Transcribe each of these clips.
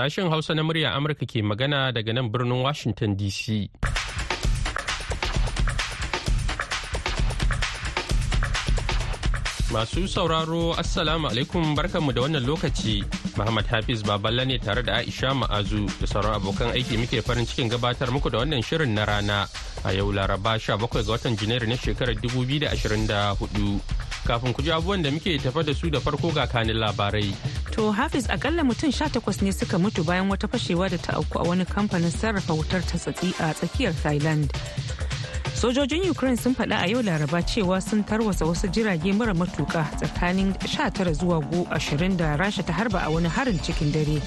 Sashen Hausa na murya Amurka ke magana daga nan birnin Washington DC. Masu sauraro Assalamu alaikum barkanmu da wannan lokaci. Muhammad Hafiz Baballa ne tare da Aisha Ma'azu da sauran abokan aiki muke farin cikin gabatar muku da wannan shirin na rana a yau Laraba 17 ga watan Janairu na shekarar 2024. Kafin ku ji abubuwan da muke tafa da su da farko ga kanin labarai. To Hafiz akalla mutum 18 ne suka mutu bayan wata fashewa da ta auku a wani kamfanin sarrafa wutar ta tsatsi a tsakiyar Thailand. sojojin ukraine sun faɗa a yau laraba cewa sun tarwasa wasu jirage mara matuka tsakanin 19 zuwa 20 da rasha ta harba a wani harin cikin dare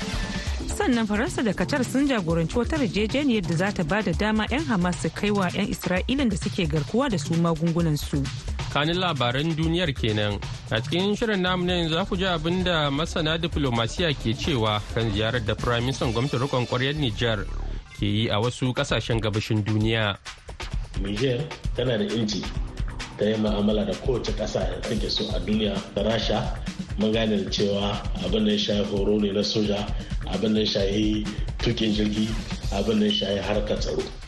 sannan faransa da qatar sun jagoranci wata yarjejeniyar da za ta ba da dama 'yan hamas su kai wa 'yan isra'ilan da suke garkuwa da su magungunan su kanin labaran duniyar kenan. A cikin shirin namu ne za ku ji abin da masana diplomasiya ke cewa kan ziyarar da firaministan gwamnatin rikon kwaryar nijar ke yi a wasu ƙasashen gabashin duniya. Niger tana da inci ta yi ma'amala da kowace ƙasa da take so a duniya. Da rasha mun gane da cewa abin da ya shayi horo ne na soja abin da ya shayi tukin jirgi abin da ya shayi harkar tsaro.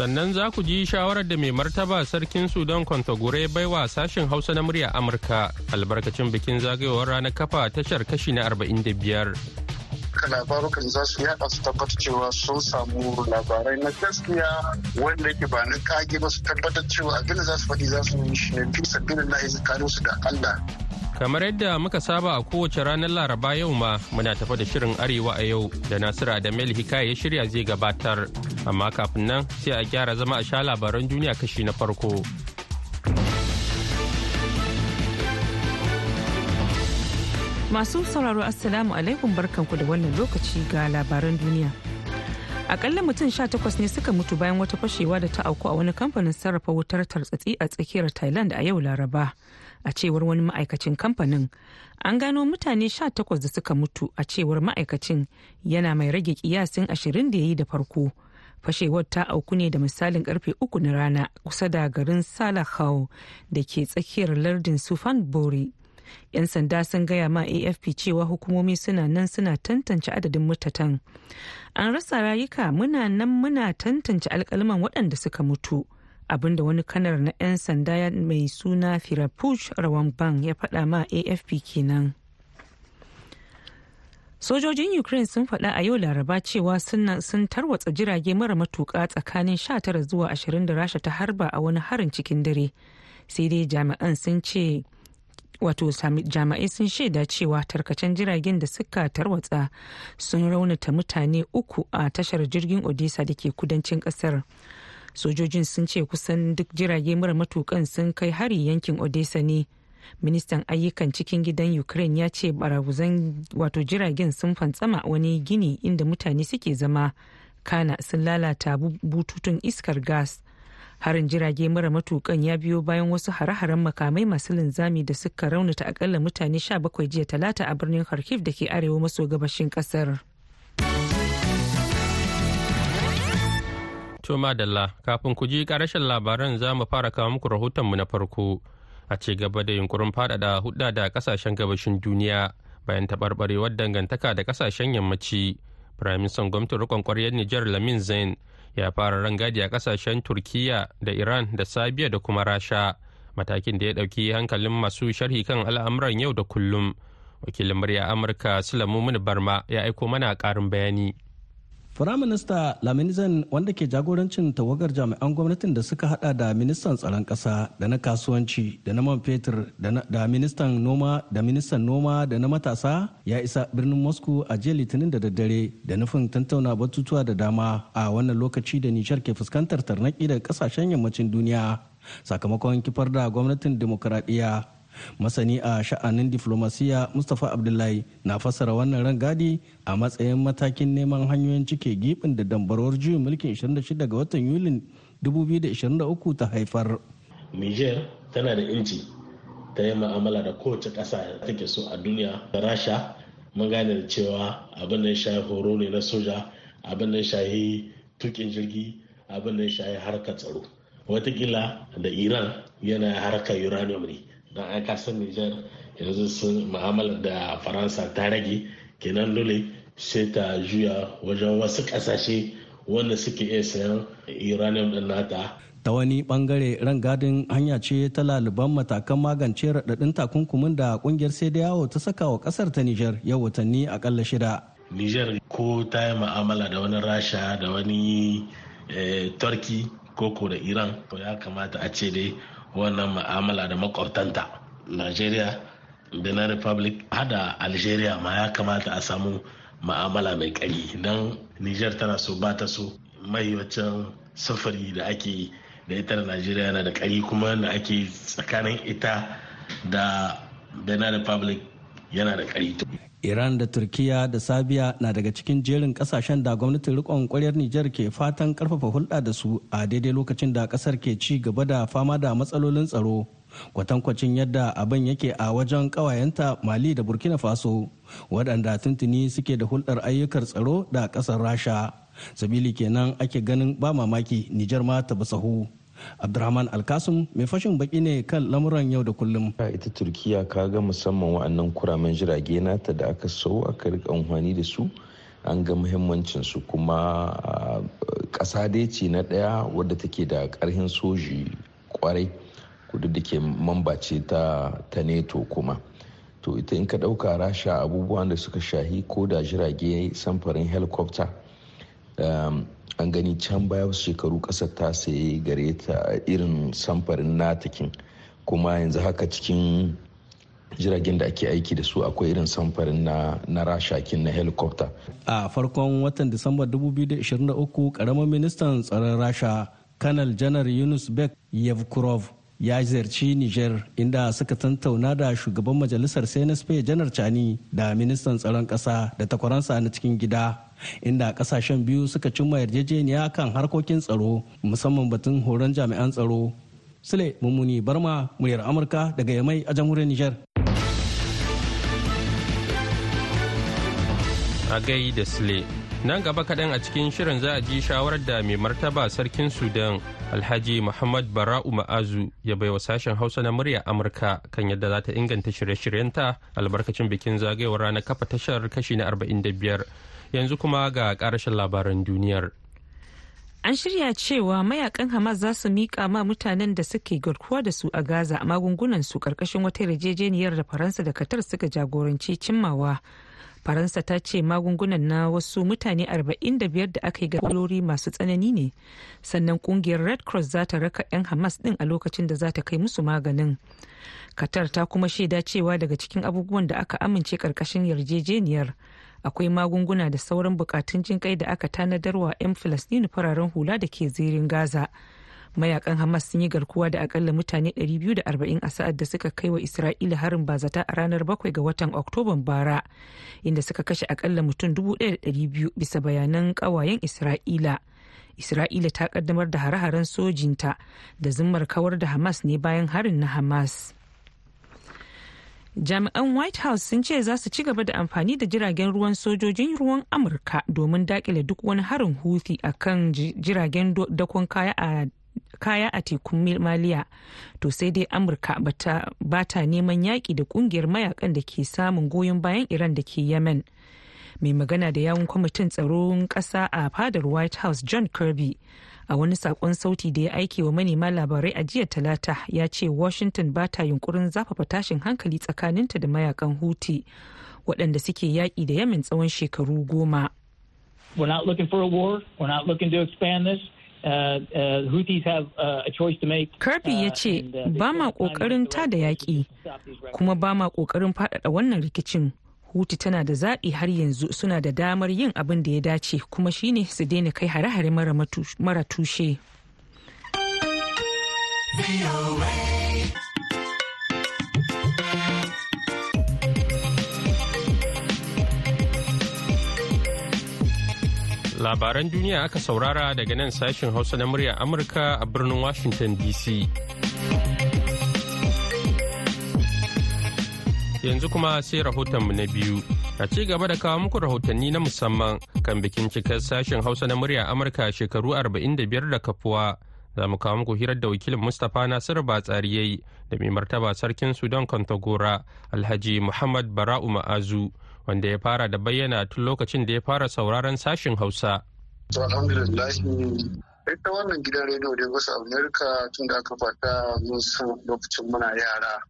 Sannan za ku ji shawarar da mai martaba sarkin sudan kwantagore baiwa sashen hausa na murya amurka albarkacin bikin zagayowar ranar kafa tashar kashi na 45 labarukan za su yada su tabbata cewa sun samu labarai na gaskiya wanda yake ba na kage ba su tabbatar cewa abin da za su faɗi za su yi shi ne fi sabbin lahi tsakanin su da Allah. Kamar yadda muka saba a kowace ranar laraba yau ma muna tafa da shirin arewa a yau da nasiru adamel hikaya ya shirya zai gabatar amma kafin nan sai a gyara zama a sha labaran duniya kashi na farko Masu sauraro Assalamu alaikum barkanku da wannan lokaci ga labaran duniya. Akalla mutum sha takwas ne suka mutu bayan wata fashewa da ta auku a wani kamfanin sarrafa wutar tartsatsi a tsakiyar Thailand a yau Laraba. A cewar wani ma'aikacin kamfanin, an gano mutane sha takwas da suka mutu a cewar ma'aikacin yana mai rage kiyasin ashirin da ya yi da farko. Fashewar ta auku ne da misalin ƙarfe uku na rana kusa da garin Salahau da ke tsakiyar lardin Sufan Bori. 'yan sanda sun gaya ma afp cewa hukumomi suna nan suna tantance adadin mutatan an rasa rayuka muna nan muna tantance alkalman waɗanda suka mutu abin da wani kanar na 'yan sanda mai suna firapush rawanban ya faɗa ma afp kenan. Sojojin ukraine sun faɗa a yau laraba cewa sun tarwatsa jirage mara matuƙa tsakanin 19 zuwa 20 da rasha ta harba a wani harin cikin dare. Sai dai jami'an sun ce wato jami'ai sun shaida cewa tarkacen jiragen da suka tarwatsa sun raunata mutane uku a tashar jirgin odisa da ke kudancin ƙasar sojojin sun ce kusan duk jirage mara matukan sun kai hari yankin odessa ne. Ministan ayyukan cikin gidan ukraine ya ce baraguzan wato jiragen sun fantsama wani gini inda mutane suke zama. Kana sun lalata bututun iskar gas. Harin jirage mara matukan ya biyo bayan wasu hare-haren makamai masu linzami da suka raunata akalla mutane 17 jiya talata a birnin kharkiv da ke arewa maso gabashin ƙasar. To madalla kafin ku ji karashin labaran za mu fara kawo muku rahotonmu na farko. A ci gaba da yunkurin faɗaɗa hudda da ƙasashen gabashin duniya bayan taɓarɓarewar dangantaka da ƙasashen yammaci. Firaministan gwamnatin rikon kwaryar nijar lamin zain ya fara rangadi a ƙasashen turkiya da iran da sabiya da kuma rasha matakin da ya ɗauki hankalin masu sharhi kan al'amuran yau da kullum. Wakilin murya amurka sulamu barma ya aiko mana ƙarin bayani. Firaminista Laminizan wanda ke jagorancin tawagar jami'an gwamnatin da suka hada da ministan tsaron ƙasa da na kasuwanci da na man fetur da ministan noma da ministan noma da na matasa ya isa birnin Moscow a jiya litinin da daddare da nufin tantauna batutuwa da dama a wannan lokaci da nishar ke fuskantar tarnaki daga ƙasashen yammacin duniya sakamakon kifar da gwamnatin demokuraɗiyya masani a sha'anin diflomasiya mustapha abdullahi na fassara wannan rangadi a matsayin matakin neman hanyoyin cike gibin da dambarwar juyin mulkin 26 ga watan yulin 2023 ta haifar. Niger tana da inci ta yi ma'amala da kowace ƙasa take so a duniya. Da rasha mun gane da cewa abin da ya shayi horo ne na soja abin da ya shayi tukin jirgi abin da ya shayi harkar tsaro. Watakila da iran yana harkar uranium ne. Don aka san Nijar yanzu sun mu'amalar da Faransa ta rage kenan dole sai ta juya wajen wasu ƙasashe wanda suke iya sayan uranium din nata ta wani ɓangare rangadin hanya ce ta laliban matakan magance raɗaɗin takunkumin da ƙungiyar sai da yawo ta saka wa ƙasar ta Nijar yau watanni akalla shida. Nijar ko ta yi ma'amala da wani Rasha da wani Turki ko ko da Iran to ya kamata a ce dai wannan ma'amala da makwabtanta. Najeriya, Benin Republic, hada Algeria ma ya kamata a samu ma'amala mai ƙari don Nijar tana so ba ta so. Mai waccan sufuri da ake da ita da najeriya yana da kari kuma da ake tsakanin ita da benin republic yana da kari iran da turkiya da sabiya na daga cikin jerin ƙasashen da gwamnatin rikon kwaryar nijar ke fatan ƙarfafa hulɗa da su a daidai lokacin da ƙasar ke ci gaba da fama da matsalolin tsaro. Kwatankwacin yadda abin yake a wajen kawayenta mali da burkina faso waɗanda tuntuni suke da hulɗar ayyukan tsaro da ƙasar rasha. Sabili kenan ake ganin ba mamaki nijar ma ta sahu. Abdurrahman alkasum mai fashin baki ne kan lamuran yau da kullum. Ita turkiya ka ga musamman wa'annan kuramen jirage nata da aka sau aka riƙa amfani da su an ga muhimmancin su kuma ƙasa dai ce na ɗaya wadda take da ƙarhin soji ƙwarai kudu da ke mamba ce ta neto kuma. To ita in ka ɗauka rasha abubuwan da suka shahi ko da jirage samfarin helicopter an gani can baya wasu shekaru ƙasar ta saye gare ta irin samfarin natakin. Kuma yanzu haka cikin jiragen da ake aiki da su akwai irin samfarin na, na rashakin na helicopter. A farkon watan disamba 2023 ƙaramin ministan tsaron rasha kanal janar yunus bek yevkurov ya ziyarci niger inda suka tantauna da shugaban majalisar cnsp janar chani da ministan tsaron kasa da takwaransa na cikin gida. Inda ƙasashen biyu suka cimma yarjejeniya kan harkokin tsaro musamman batun horon jami'an tsaro. Sule mummuni barma muryar amurka daga yamai a jamhuriyar niger a gai da sule nan gaba kaɗan a cikin shirin za a ji shawarar da mai martaba sarkin sudan alhaji muhammad bara'u ma'azu ya baiwa sashen hausa na murya amurka kan yadda za ta inganta shirye-shiryenta albarkacin bikin zagayowar ranar kafa tashar kashi na 45 yanzu kuma ga karashin labaran duniyar. An shirya cewa mayaƙan hamas za su miƙa ma mutanen da suke garkuwa da su a gaza magungunan su ƙarƙashin wata yarjejeniyar da faransa da katar suka jagoranci cimmawa. Faransa ta ce magungunan na wasu mutane 45 da aka yi galori masu tsanani ne. Sannan ƙungiyar red cross za ta raka 'yan hamas din a lokacin da za ta kai musu maganin. Katar ta kuma shaida cewa daga cikin abubuwan da aka amince ƙarƙashin yarjejeniyar akwai magunguna da sauran bukatun jin kai da aka tanadarwa 'yan filistini fararen hula da ke zirin gaza. Mayakan hamas sun yi garkuwa da akalla mutane 240 a sa'ad da suka kai wa isra'ila harin bazata a ranar 7 ga watan oktoban bara inda suka kashe akalla mutum 1,200 bisa bayanan kawayen isra'ila. Isra'ila ta kaddamar da hare-haren sojinta da zimmar kawar da hamas ne bayan harin na hamas. Jami'an white house sun ce za su ci gaba da amfani da jiragen ruwan sojojin ruwan amurka domin daƙile duk wani harin huthi a kan jiragen dakon kaya a kaya a tekun maliya. To sai dai amurka ba ta neman yaƙi da ƙungiyar mayaƙan da ke samun goyon bayan iran da ke yemen. Mai magana da yawun kwamitin tsaron ƙasa a fadar white house john kirby a wani saƙon sauti da ya aike wa manema labarai a jiya talata ya ce washington ba ta yunkurin zafafa tashin hankali tsakaninta da mayaƙan huti waɗanda suke yaƙi da yamin tsawon shekaru goma We're not looking for a war. We're not looking to expand this. Uh, uh, Houthis have uh, a choice to make. Kirby ya ce ba ma ƙoƙarin tada yaƙi kuma ba ma ƙoƙarin faɗaɗa wannan rikicin hutu tana da zaɓi har yanzu suna da damar yin abin da ya dace kuma shine su daina kai hare-hare mara tushe. Labaran duniya aka saurara daga nan sashen Hausa na murya Amurka a birnin Washington DC. Yanzu kuma sai rahotonmu na biyu. A ci gaba da kawo muku rahotanni na musamman kan bikin cikar sashen hausa na murya amurka shekaru 45 da kafuwa. Za mu kawo muku hirar da wakilin mustapha nasir batsari yayi da mai martaba sarkin sudan kontagora alhaji muhammad bara'u ma'azu wanda ya fara da bayyana tun lokacin da ya fara sauraron sashin Hausa. Ita wannan gidan rediyo da wasu Amerika tun da aka fata mun san lokacin muna yara.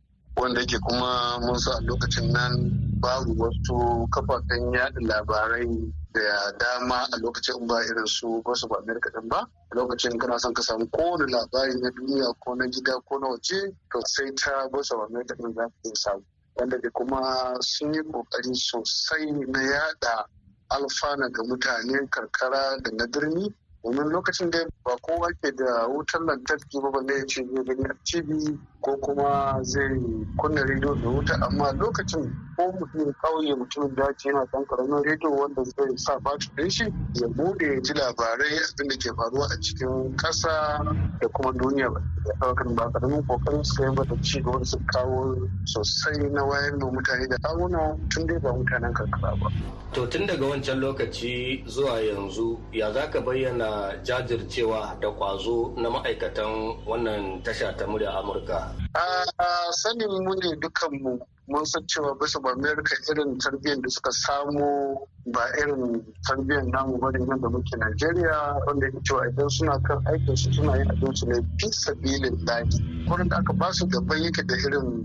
Wanda yake kuma mun san a lokacin nan babu wasu kafafen yaɗa labarai da dama a lokacin ba irin su ba su ba Amerika din ba. A lokacin kana son ka samu kowane labari na duniya ko na gida ko na waje to sai ta ba su ba Amerika din za ka samu. Wanda da kuma sun yi ƙoƙari sosai na yada alfana ga mutanen karkara da na birni. Domin lokacin da ba kowa ke da wutar lantarki ba balle ya ce zai gani a tv ko kuma zai kunna rediyo da wuta amma lokacin ko mutum kauye mutumin daji yana kan ƙaramin rediyo wanda zai sa batir ɗin shi ya buɗe ya ji labarai abin da ke faruwa a cikin ƙasa da kuma duniya ba ɗaukar ba ƙaramin ƙoƙarin su kai da ci gaba su kawo sosai na wayar da mutane da kawuna tun dai ba mutanen karkara ba. To tun daga wancan lokaci zuwa yanzu ya za ka bayyana jajircewa da kwazo na ma'aikatan wannan tasha ta murya Amurka? A sanin mu ne dukanmu mun san cewa bisa ba Amerika irin tarbiyyar da suka samu ba irin tarbiyyar namu ba ne da muke Najeriya wanda yake cewa idan suna kan aikin su suna yin abinci ne fi sabilin daji. Wurin da aka ba su gaban yake da irin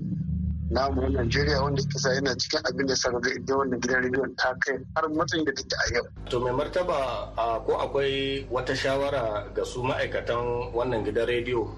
namu na Najeriya wanda kisa yana cikin abin da sarrafa idan wannan gidan rediyon ta kai har matsayin da take a yau. To mai martaba ko akwai wata shawara ga su ma'aikatan wannan gidan rediyo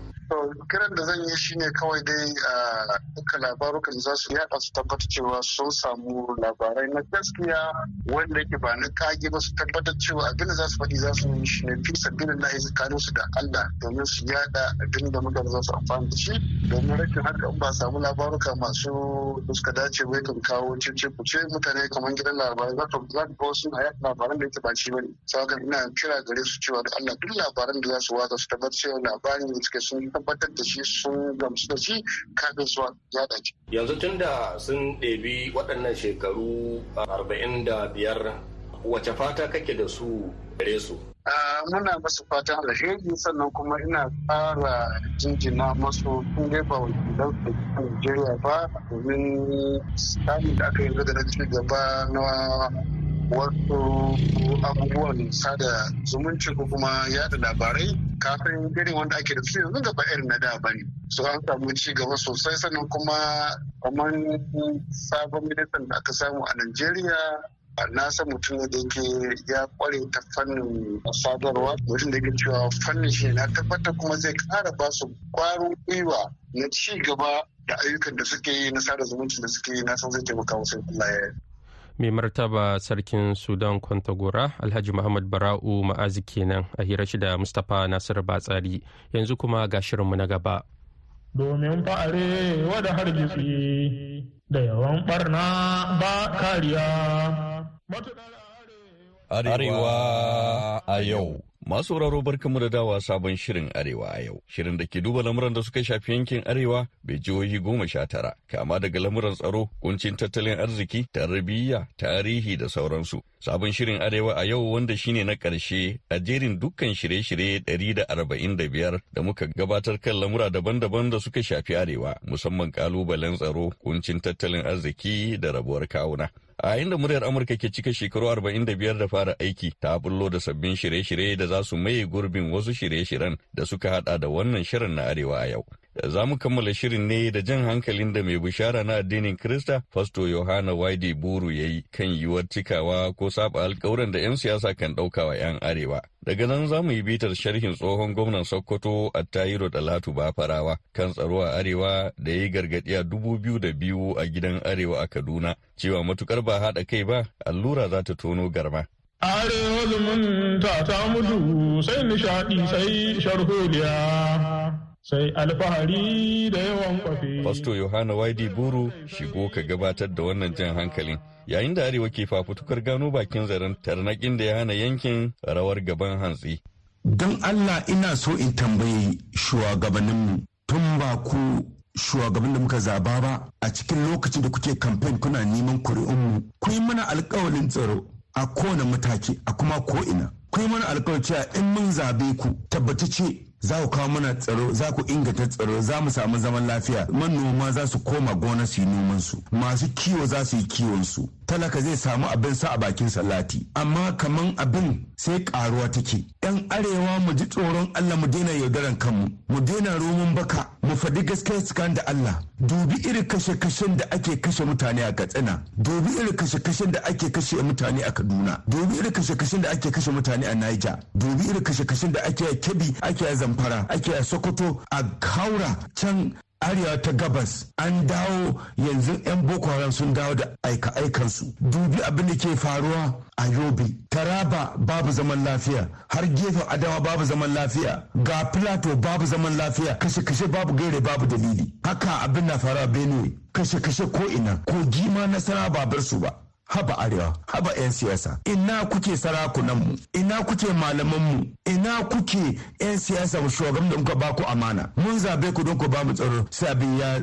kiran da zan yi shine kawai dai a duka labarukan za su yada su tabbata cewa sun samu labarai na gaskiya wanda yake ba na kage ba su tabbatar cewa abin da za su faɗi za su yi shi ne fi sabbin da ya tsakanin su da Allah domin su yada abin da mutane za su amfani da shi. Domin rashin haka ba samu labaruka masu suka dace bai kan kawo cece kuce mutane kamar gidan labarai za ka za ka wasu labaran da yake ba shi ba ne saboda ina kira gare su cewa da Allah duk labaran da za su watsa su tabbatar cewa labarin da suke sun tabbatar da shi sun gamsu da shi kafin su ya dace. Yanzu tun da sun ɗebi waɗannan shekaru arba'in da biyar wace fata kake da su gare su? Muna masu fatan alheri sannan kuma ina fara jinjina masu tun dai ba wakilan su Najeriya ba domin tsarin da aka yi da na ci gaba na wasu abubuwan sada zumunci ko kuma yada labarai kafin irin wanda ake da su yanzu gaba irin na da ba ne. Su an samu ci gaba sosai sannan kuma kamar sabon ministan da aka samu a Najeriya na san mutum da yake ya kware ta fannin sadarwa mutum da yake cewa fannin shi na tabbatar kuma zai kara ba su kwarin gwiwa na ci gaba da ayyukan da suke yi na sada zumunci da suke yi na san zai taimaka ya mai martaba sarkin sudan kwantagora alhaji muhammad bara'u ma'azi kenan a hira shi da mustapha nasiru batsari. Yanzu kuma ga shirinmu na gaba. Domin fa'are wada hargitsi da yawan barna ba kariya. Arewa a yau. Masu sauraro barkamu da dawa sabon shirin Arewa a yau. Shirin da ke duba lamuran da suka shafi yankin Arewa bai jihohi goma sha tara, kama daga lamuran tsaro, kuncin tattalin arziki, tarbiyya, tarihi da sauransu. Sabon shirin Arewa a yau wanda shine na ƙarshe a jerin dukkan shirye-shirye ɗari da arba'in da biyar da muka gabatar kan lamura daban-daban da suka shafi Arewa, musamman ƙalubalen tsaro, kuncin tattalin arziki da rabuwar kawuna. A inda muryar amurka ke cika shekaru 45 da fara aiki ta bullo da sabbin shirye-shirye da za su maye gurbin wasu shirye-shiryen da suka hada da wannan shirin na arewa a yau. Za mu kammala shirin ne da jan hankalin da mai bishara na addinin Krista, Fasto Yohana Waide Buru ya yi kan yiwuwar cikawa ko saba alkawuran da 'yan siyasa kan ɗauka wa 'yan arewa. Daga nan za mu yi bitar sharhin tsohon gwamnan Sokoto a Tayiro Dalatu Bafarawa kan tsaro a arewa da ya yi gargaɗi a dubu biyu da biyu a gidan arewa a Kaduna, cewa matuƙar ba haɗa kai ba, allura za ta tono garma. Arewa zumunta ta mutu sai nishaɗi sai sharholiya. Sai alfahari da yawan kwafi. Fasto Yohana Waidi Buru shigo ka gabatar da wannan jan hankalin yayin da Arewa ke fafutukar gano bakin zaren tarnakin da ya hana yankin rawar gaban hantsi. Don Allah ina so in tambayi shugabanninmu tun ba ku shugaban da muka zaba ba a cikin lokacin da kuke kamfen kuna neman kuri'unmu ku yi mana alkawalin tsaro a kowane mataki a kuma ko'ina ku yi mana alkawalin cewa in mun zaɓe ku tabbatace za ku kawo mana tsaro za ku inganta tsaro za mu samu zaman lafiya. Manoma za su koma gona su yi noman su masu kiwo za su yi kiwon su. Talaka zai samu abin sa a bakin salati amma kaman abin sai karuwa take. Yan arewa mu ji tsoron Allah mu daina yaudaran kanmu mu daina roman baka mu faɗi gaskiya tsakanin da Allah. Dubi irin kashe-kashen da ake kashe mutane a Katsina. Dubi irin kashe-kashen da ake kashe mutane a Kaduna. Dubi irin kashe-kashen da ake kashe mutane a Niger. Dubi irin kashe-kashen da ake Kebbi ake a Zamfara ake a Sokoto a Kaura can arewa ta gabas. An dawo yanzu 'yan boko haram sun dawo da aika-aikansu dubi abin da ke faruwa a yobe. Taraba babu zaman lafiya. Har gefen adawa babu zaman lafiya. Ga plateau babu zaman lafiya. Kashe-kashe babu gaire babu dalili. Haka abin na faruwa benue. Kashe-kashe ko ina. Ko gima nasara babar su ba. Haba arewa haba 'yan siyasa. Ina kuke sarakunanmu ina kuke malamanmu ina kuke 'yan siyasa? Shugaban da muka ba ku amana. Mun zaɓe ku don ku ba mu tsaro. Sai ya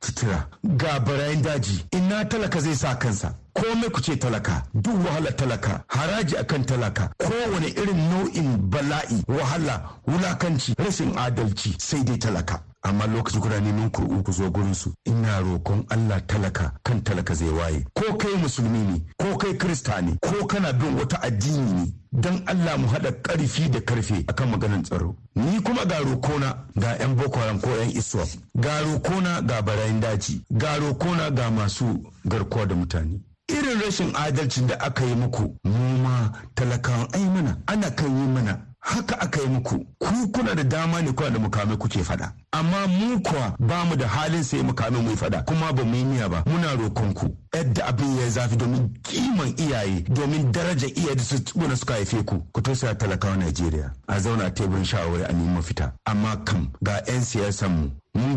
titira ga barayin daji. Ina talaka zai sa kansa? Komai ku ce talaka. Duk wahala talaka. Haraji akan talaka. Kowane irin nau'in bala'i wahala wulakanci rashin adalci sai dai talaka. Amma lokaci kuna neman kur'u ku zo gurin su ina roƙon Allah talaka kan talaka zai waye. Ko kai musulmi ne ko kai krista ne ko kana bin wata addini ne don Allah mu haɗa ƙarfi da ƙarfe akan maganar tsaro. Ni kuma ga rokona ga 'yan boko haram ko 'yan iswa ga rokona ga barayin daji ga rokona ga masu garkuwa da mutane. Irin rashin adalcin da aka yi muku mu ma talakawan ai mana ana kan yi mana. Haka aka yi muku. Ku kuna da dama ne kuna da mukamai kuke fada amma mu kuwa ba mu da halin sai mukamai mu fada kuma ba mu yi ba. Muna roƙon ku yadda abin ya zafi domin kiman iyaye domin daraja iyaye da su tsibuna suka haife ku. Ku tausaya talakawa Najeriya. A zauna teburin shawarwari a nemi mafita. Amma kam ga 'yan siyasan mu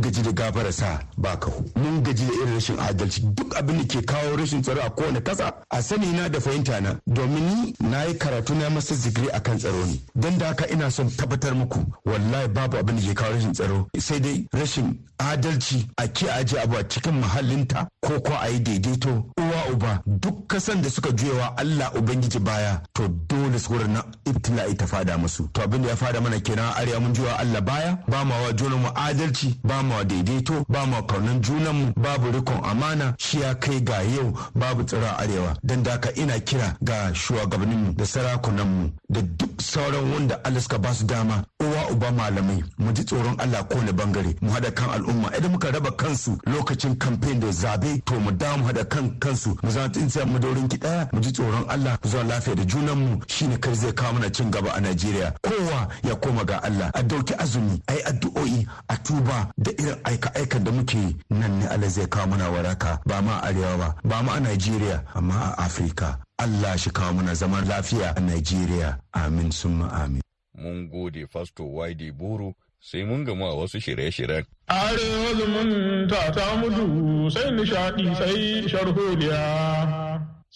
gaji da gafara sa ba kahu mun gaji da irin rashin adalci. Duk abin da ke kawo rashin tsaro a kowane kasa a sani na da fahimta na. Domin ni na yi karatu na masa zikiri akan tsaro ne. Don da haka ina son tabbatar muku wallahi babu abin da ke kawo rashin tsaro. Sai dai rashin adalci a ke aje abu a cikin mahallinta ko ko a yi daidaito. Uwa uba duk kasan da suka juyawa Allah ubangiji baya to dole su na ibtila'i ta fada musu. To abin da ya fada mana kenan arewa mun juyawa Allah baya ba ma wa junan mu adalci ba ma daidaito ba ma kaunan junan mu babu rikon amana shi ya kai ga yau babu tsira arewa. Dan da haka ina kira ga shugabannin mu da sarakunan mu da duk sauran wanda Allah suka ba su dama uwa uba malamai mu ji tsoron Allah ko na ɓangare mu hada kan al'umma. Idan muka raba kansu lokacin campaign da zaɓe to mu da mu hada kan kansu. Mu zama tsintsiya mu daurin ki ɗaya mu ji tsoron Allah mu zama lafiya da junan mu. Shine kai zai kawo mana cin gaba a Najeriya. Kowa ya koma ga Allah. A ɗauki azumi ai addu'o'i a tuba da irin aika aikan da muke yi nan ne Allah zai kawo mana waraka. Ba ma arewa ba ba ma a Najeriya amma a Afirka Allah shi kawo mana zaman lafiya a Najeriya amin summa amin. Mun gode Fasto Wide Buru sai mun gamu a wasu shirye-shiryen. Arewa zumunta ta mutu sai nishaɗi sai sharholiya.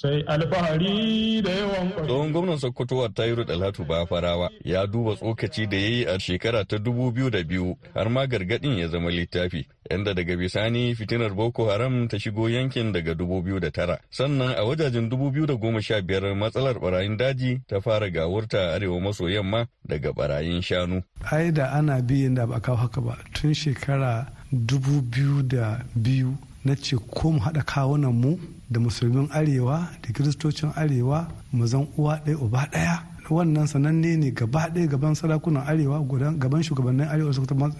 Sai alfahari da yawan Tsohon gwamnan Sokoto Tayiru Dalhatu Bafarawa ya duba tsokaci da ya yi a shekara ta dubu biyu da biyu har ma gargaɗin ya zama littafi. Yanda daga bisani fitinar Boko Haram ta shigo yankin daga dubu biyu da tara. Sannan a wajajen dubu biyu da goma sha biyar matsalar barayin daji ta fara gawurta arewa maso yamma daga barayin shanu. Ai da ana biyan da ba kawo haka ba tun shekara dubu biyu da biyu na ce ko mu haɗa kawunan mu da musulmin arewa da kiristocin arewa mu zan uwa ɗaya uba ɗaya. Wannan sananne ne gaba ɗaya gaban sarakunan arewa gaban shugabannin arewa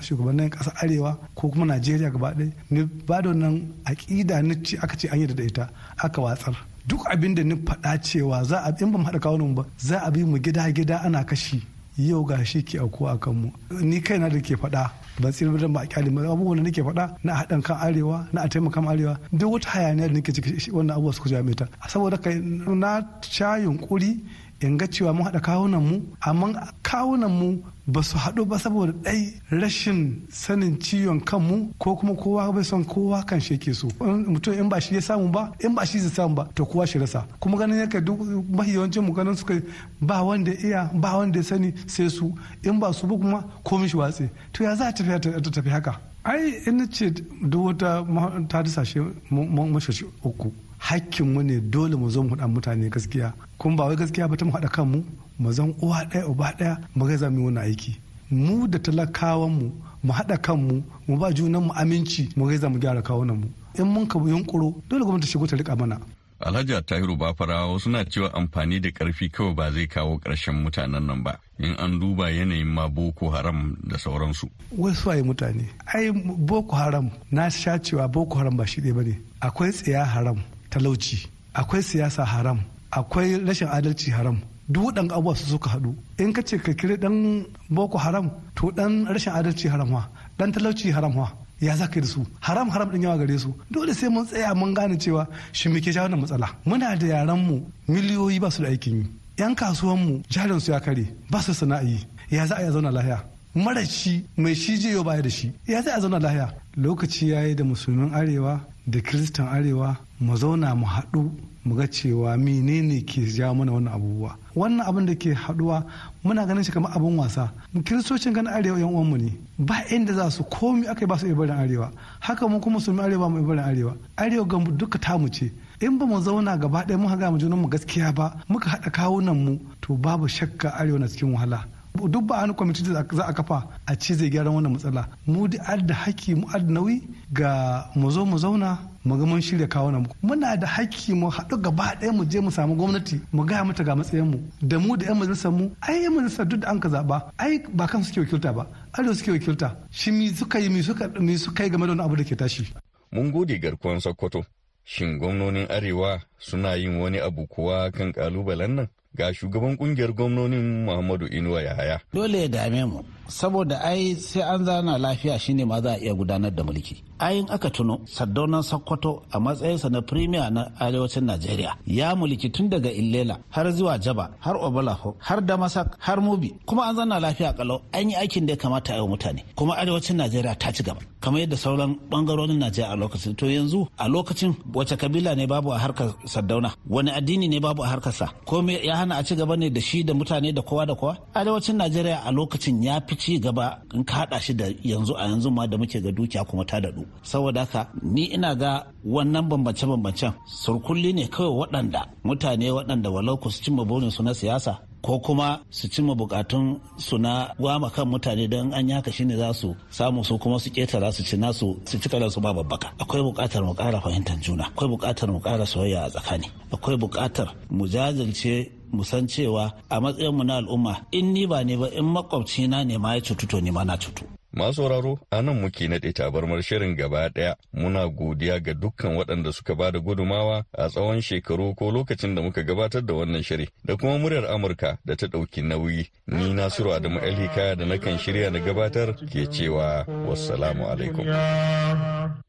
shugabannin ƙasar arewa ko kuma najeriya gaba ɗaya. Ni ba da wannan aƙida ni ce aka ce an yi da ita aka watsar. Duk abin da ni faɗa cewa za a in ba mu haɗa kawunan ba za a bi mu gida gida ana kashi. Yau ga shi ke auku a kanmu. Ni kaina da ke faɗa ban tsira da ba a ƙyale ba. Abubuwan da nake faɗa na haɗin kan arewa na a taimaka arewa duk wata hayaniya da nake ciki wannan abubuwa suka jami ta. Saboda kai na sha yunkuri in ga cewa mun haɗa kawunan mu amma kawunan mu ba su haɗu ba saboda ɗai rashin sanin ciwon kanmu ko kuma kowa bai son kowa kan shi yake so. Mutum in ba shi ya samu ba in ba shi zai samu ba to kowa shi rasa. Kuma ganin yake duk mafi yawancin mu ganin suka ba wanda iya ba wanda ya sani sai su. In ba su ba kuma komai shi watse to ya za a tafi ta tafi haka? Ai in ce duk wata ta disashe mashashi uku. Hakkinmu ne dole mu zo mu haɗa mutane gaskiya kuma ba wai gaskiya ba ta mu haɗa kanmu mu zan uwa ɗaya uba ɗaya mu ga za mu yi wani aiki mu da talakawan mu mu haɗa kanmu mu ba junan mu aminci mu gaisa mu gyara kawunan mu in mun ka yunkuro dole gwamnati shigo ta riƙa mana Alhaji Tahiru Bafarawa suna cewa amfani da ƙarfi kawai ba zai kawo ƙarshen mutanen nan ba in an duba yanayin ma Boko Haram da sauransu. Wai su waye mutane? Ai Boko Haram na sha cewa Boko Haram ba shi ɗaya ba ne. Akwai tsiya haram talauci, akwai siyasa haram, akwai rashin adalci haram. Duk waɗanda abubuwa su suka haɗu. In ka ce ka kiri ɗan Boko Haram to ɗan rashin adalci haram wa, ɗan talauci haram wa. ya za ka da su? Haram haram din yawa gare su. Dole sai mun tsaya mun gane cewa shi muke jawo matsala? Muna da yaran mu miliyoyi ba su da aikin yi. Yan kasuwan mu jarin su ya kare ba su sana'i ya za a ya zauna lahiya? Mara shi mai shi je yau baya da shi. Ya za a zauna lahiya. Lokaci ya yi da musulmin arewa da kiristan arewa mu zauna mu haɗu mu ga cewa menene ke jawo mana wannan abubuwa. Wannan abin da ke haɗuwa muna ganin shi kamar abin wasa. Kiristocin ganin arewa yan uwanmu ne. Ba inda za su komi aka ba su ibarin arewa. Haka mu kuma musulmi arewa mu ibarin arewa. Arewa ga duka tamu ce. In ba mu zauna gaba ɗaya mun haga mu junan mu gaskiya ba muka haɗa kawunan mu to babu shakka arewa na cikin wahala. Duk ba wani kwamiti da za a kafa a ce zai gyara wannan matsala. Mu da da haƙƙi mu da nauyi ga mu zo mu zauna mu ga mun shirya kawo nan muna da haƙƙi mu haɗu gaba ɗaya mu je mu samu gwamnati mu gaya mata ga matsayin mu. Da mu da yan majalisar mu ai yan majalisar duk da an ka zaɓa ai ba kan suke wakilta ba arewa suke wakilta. Shi mi suka yi mi suka yi game da wani abu da ke tashi. mun gode garkuwan sokoto. Shin gwamnonin arewa suna yin wani abu kuwa kan kalubalen nan? Ga shugaban ƙungiyar gwamnonin Muhammadu Inuwa Yahaya. Dole ya dame mu, saboda ai sai an zana lafiya shine ma za a iya gudanar da mulki. Ayin aka tuno, Sardaunan Sokoto a matsayinsa na Premier na Arewacin Najeriya ya mulki tun daga Illela har zuwa Jaba har Obalafo har Damasak har Mubi. Kuma an zana lafiya kalau an yi aikin da ya kamata a yi mutane. Kuma Arewacin Najeriya ta ci gaba kamar yadda sauran ɓangarorin Najeriya a lokacin. To yanzu a lokacin wace kabila ne babu a harkar Sardauna wani addini ne babu a harkarsa? Ko me ya hana a ci gaba ne da shi da mutane da kowa da kowa? Arewacin najeriya a lokacin ya fi ci gaba in ka haɗa shi da yanzu a yanzu ma da muke ga dukiya kuma ta daɗu. Saboda haka ni ina ga wannan bambance-bambancen surkulli ne kawai waɗanda mutane waɗanda walau ku su cimma burinsu na siyasa ko kuma su cimma bukatun su na gwama kan mutane don an yaka shine za su samu su kuma su ketara su ci nasu su ci su ba babbaka. Akwai buƙatar mu kara fahimtar juna. Akwai buƙatar mu kara soyayya a tsakani. Akwai buƙatar mu jajirce mu san cewa a matsayin mu na al'umma in ni ba ne ba in makwabci na ne ma ya cutu to ni ma na cutu. Masu sauraro a nan muke naɗe tabarmar shirin gaba ɗaya muna godiya ga dukkan waɗanda suka ba da gudumawa a tsawon shekaru ko lokacin da muka gabatar da wannan shiri da kuma muryar Amurka da ta ɗauki nauyi ni Nasiru Adamu Alhikaya da nakan shirya da gabatar ke cewa wassalamu alaikum.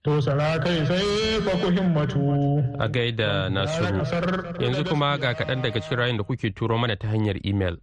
To kai sai fa ku himmatu. A gaida Nasiru yanzu kuma ga kaɗan daga cikin rayun da kuke turo mana ta hanyar imel.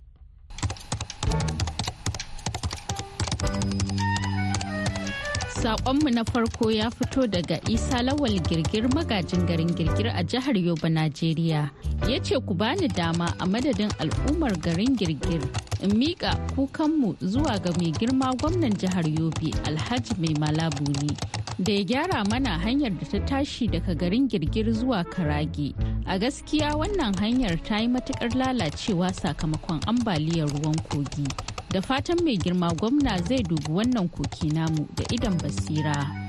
Sakonmu na farko ya fito daga Isa Lawal Girgir magajin garin Girgir a jihar Yoba, Najeriya. Ya ce ku bani dama a madadin al'ummar garin Girgir in miƙa kukanmu zuwa ga mai girma gwamnan jihar Yobe Alhaji Mai Malabuni. Da ya gyara mana hanyar da ta tashi daga garin Girgir zuwa Karage. A gaskiya wannan hanyar ta yi matuƙar lalacewa sakamakon ambaliyar ruwan kogi. Da fatan mai girma gwamna zai dubi wannan koki namu da idan basira.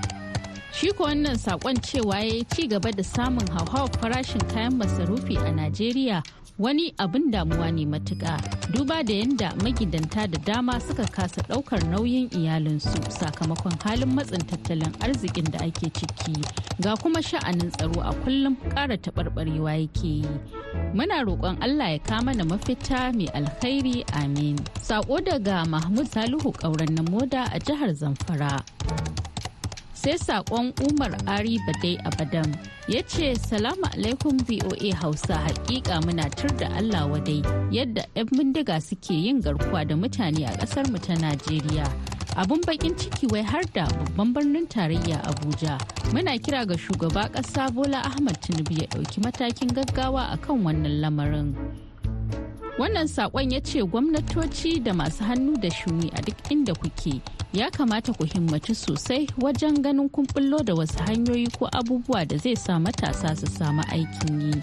Shi ko wannan saƙon cewa ya ci gaba da samun hauhawar farashin kayan masarufi a Najeriya wani abin damuwa ne matuƙa duba da yadda magidanta da dama suka kasa ɗaukar nauyin iyalinsu sakamakon halin matsin tattalin arzikin da ake ciki. Ga kuma sha'anin tsaro a kullum ƙara taɓarɓarewa yake yi. Muna roƙon allah ya kama na mafita mai alkhairi amin. Sako daga mahmud salihu ƙauren na moda a jihar zamfara. Sai saƙon umar ari badai abadan ya ce salamu alaikum voa hausa. Hakika muna tur da allah wadai yadda 'yan bindiga suke yin garkuwa da mutane a ƙasar mu ta najeriya. Abun bakin ciki wai har da babban birnin tarayya abuja. Muna kira ga shugaba kasa bola ahmad tinubu ya ɗauki matakin gaggawa akan wannan lamarin. Wannan saƙon ya ce gwamnatoci da masu hannu da shuni a duk inda kuke ya kamata ku himmatu sosai wajen ganin kun bullo da wasu hanyoyi ko abubuwa da zai sa matasa su samu aikin yi.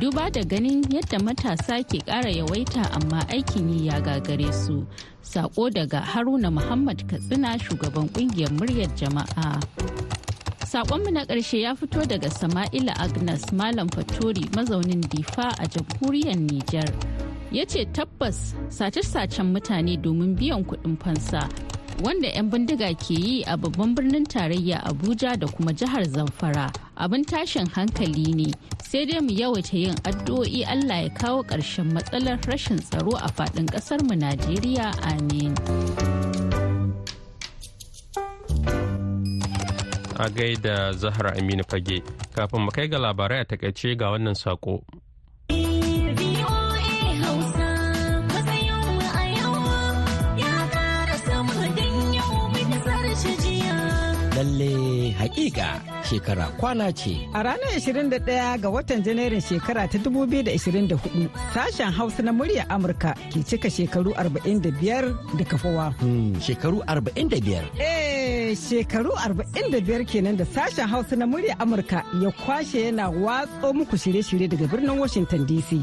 Duba da ganin yadda matasa ke ƙara yawaita amma aikin yi ya gagare su. Sako daga haruna muhammad katsina shugaban ƙungiyar muryar jama'a. Sakonmu na ƙarshe ya fito daga Sama'ila Agnes Malam Fatori mazaunin Difa a jamhuriyar Nijar. Ya ce tabbas sace-sacen mutane domin biyan kuɗin fansa. Wanda 'yan bindiga ke yi a babban birnin tarayya Abuja da kuma jihar Zamfara abin tashin hankali ne sai dai mu yawaita yin addu'o'i Allah ya kawo ƙarshen matsalar rashin tsaro a faɗin ƙasarmu Najeriya amin. a gaida Zahra Aminu Fage. Kafin mu kai ga labarai a taƙaice ga wannan sako. Hakika shekara kwana ce. A ranar 21 ga watan Janairun shekara ta 2024 sashen Hausa na murya Amurka ke cika shekaru 45 da kafawa. Hmm, shekaru 45? Eh, shekaru 45 kenan da sashen Hausa na murya Amurka ya kwashe yana watso muku shirye-shirye daga birnin Washington DC.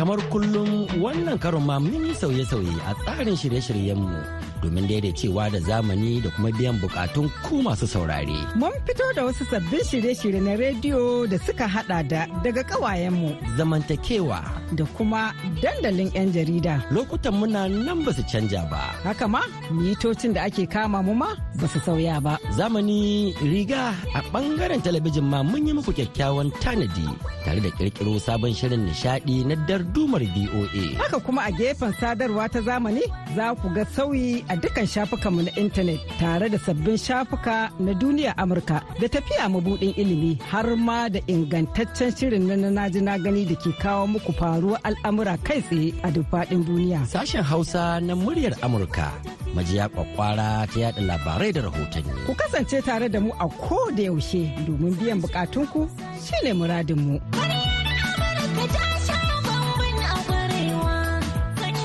kamar kullum wannan karon ma mun sauye-sauye a tsarin shirye-shiryenmu domin daidaicewa da zamani da kuma biyan bukatun ku masu saurare. Mun fito da wasu sabbin shirye-shirye na rediyo da suka hada da daga kawayenmu. Zamantakewa. Da kuma dandalin 'yan jarida. Lokutan muna nan ba su canja ba. Haka ma, mitocin da ake kama mu ma ba su sauya ba. Zamani riga a ɓangaren talabijin ma mun yi muku kyakkyawan tanadi tare da kirkiro sabon shirin nishadi na dardumar BOA. Haka kuma a gefen sadarwa ta zamani za ku ga sauyi a dukkan shafukanmu na intanet tare da sabbin shafuka na duniya Amurka da tafiya mabudin ilimi har ma da ingantaccen shirin na na ji na gani da ke kawo muku faruwar al'amura kai tsaye a duk faɗin duniya. Sashen Hausa na muryar Amurka majiya kwakwara ta yada labarai da rahotanni. Ku kasance tare da mu a ko da yaushe domin biyan bukatunku shine muradinmu.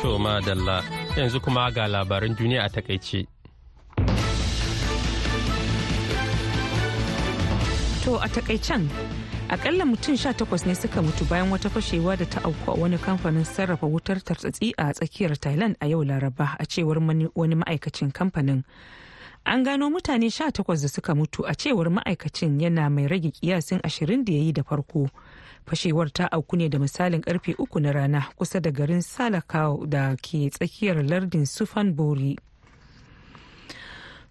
To madalla yanzu kuma ga labaran duniya a taƙaice. To a takaicen akalla mutum sha takwas ne suka mutu bayan wata fashewa da ta auku a wani kamfanin sarrafa wutar tartsatsi a tsakiyar Thailand a yau Laraba a cewar wani ma'aikacin kamfanin. An gano mutane sha takwas da suka mutu a cewar ma'aikacin yana mai rage kiyasin ashirin da ya yi da farko. Fashewar ta auku ne da misalin ƙarfe uku na rana kusa da garin salakau da ke tsakiyar lardin sufan bori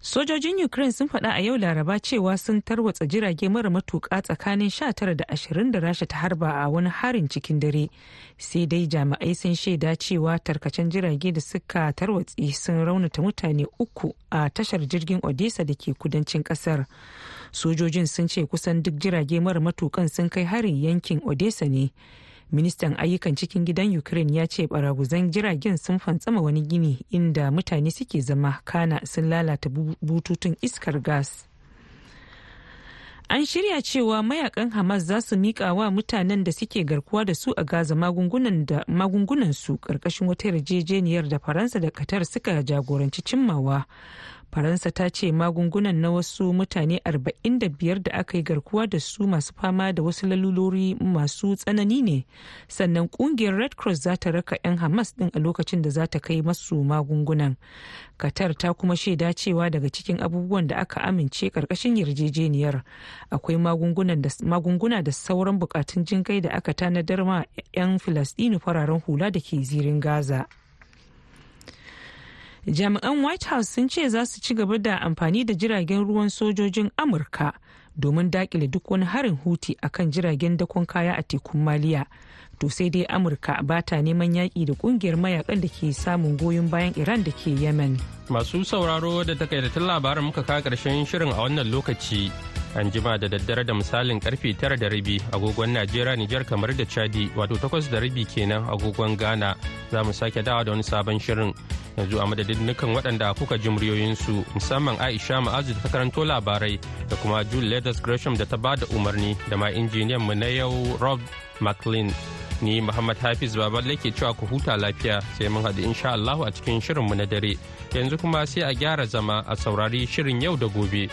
sojojin ukraine sun faɗa a yau laraba cewa sun tarwatsa jirage mara matuƙa tsakanin 19 da 20 da rasha ta harba a wani harin cikin dare. Sai dai jami'ai sun shaida cewa tarkacen jirage da suka tarwatse sun raunata mutane uku a tashar jirgin odessa da ke kudancin ƙasar sojojin sun ce kusan duk jirage mara matukan sun kai harin yankin odessa ne. Ministan ayyukan cikin gidan ukraine ya ce baraguzan jiragen sun fantsama wani gini inda mutane suke zama kana sun lalata bututun iskar gas. An shirya cewa mayaƙan hamas za su miƙa wa mutanen da suke garkuwa da su a gaza magungunan su ƙarƙashin wata yarjejeniyar da faransa da qatar suka jagoranci cimmawa. Faransa ta ce magungunan na wasu mutane 45 da aka yi garkuwa da su masu fama da wasu lalurori masu tsanani ne. Sannan ƙungiyar red cross za ta raka 'yan hamas din a lokacin da za ta kai masu magungunan. Qatar ta kuma shaida cewa daga cikin abubuwan da aka amince ƙarƙashin yarjejeniyar akwai magunguna da sauran bukatun jinkai da aka tanadar ma 'yan filastini fararen hula da ke zirin gaza. Jami'an white house sun ce za su ci gaba da amfani da jiragen ruwan sojojin amurka domin daƙile duk wani harin huti akan jiragen dakon kaya a tekun maliya. To sai dai amurka ba ta neman yaƙi da ƙungiyar mayaƙan da ke samun goyon bayan iran da ke yemen. Masu sauraro da takaitattun labarin muka kawo ƙarshen shirin a wannan lokaci. An jima da daddare da misalin ƙarfe tara da rabi agogon najeriya nijar kamar da chadi wato takwas da rabi kenan agogon ghana za mu sake dawa da wani sabon shirin yanzu a madadin nukan waɗanda kuka ji muryoyinsu musamman aisha ma'azu da ta karanto labarai da kuma jule leathers gresham da ta ba da umarni da ma injiniyan mu na yau rob mclean Ni Muhammad Hafiz Baballe ke cewa ku huta lafiya sai mun haɗu insha Allahu a cikin shirinmu na dare. Yanzu kuma sai a gyara zama a saurari shirin yau da gobe.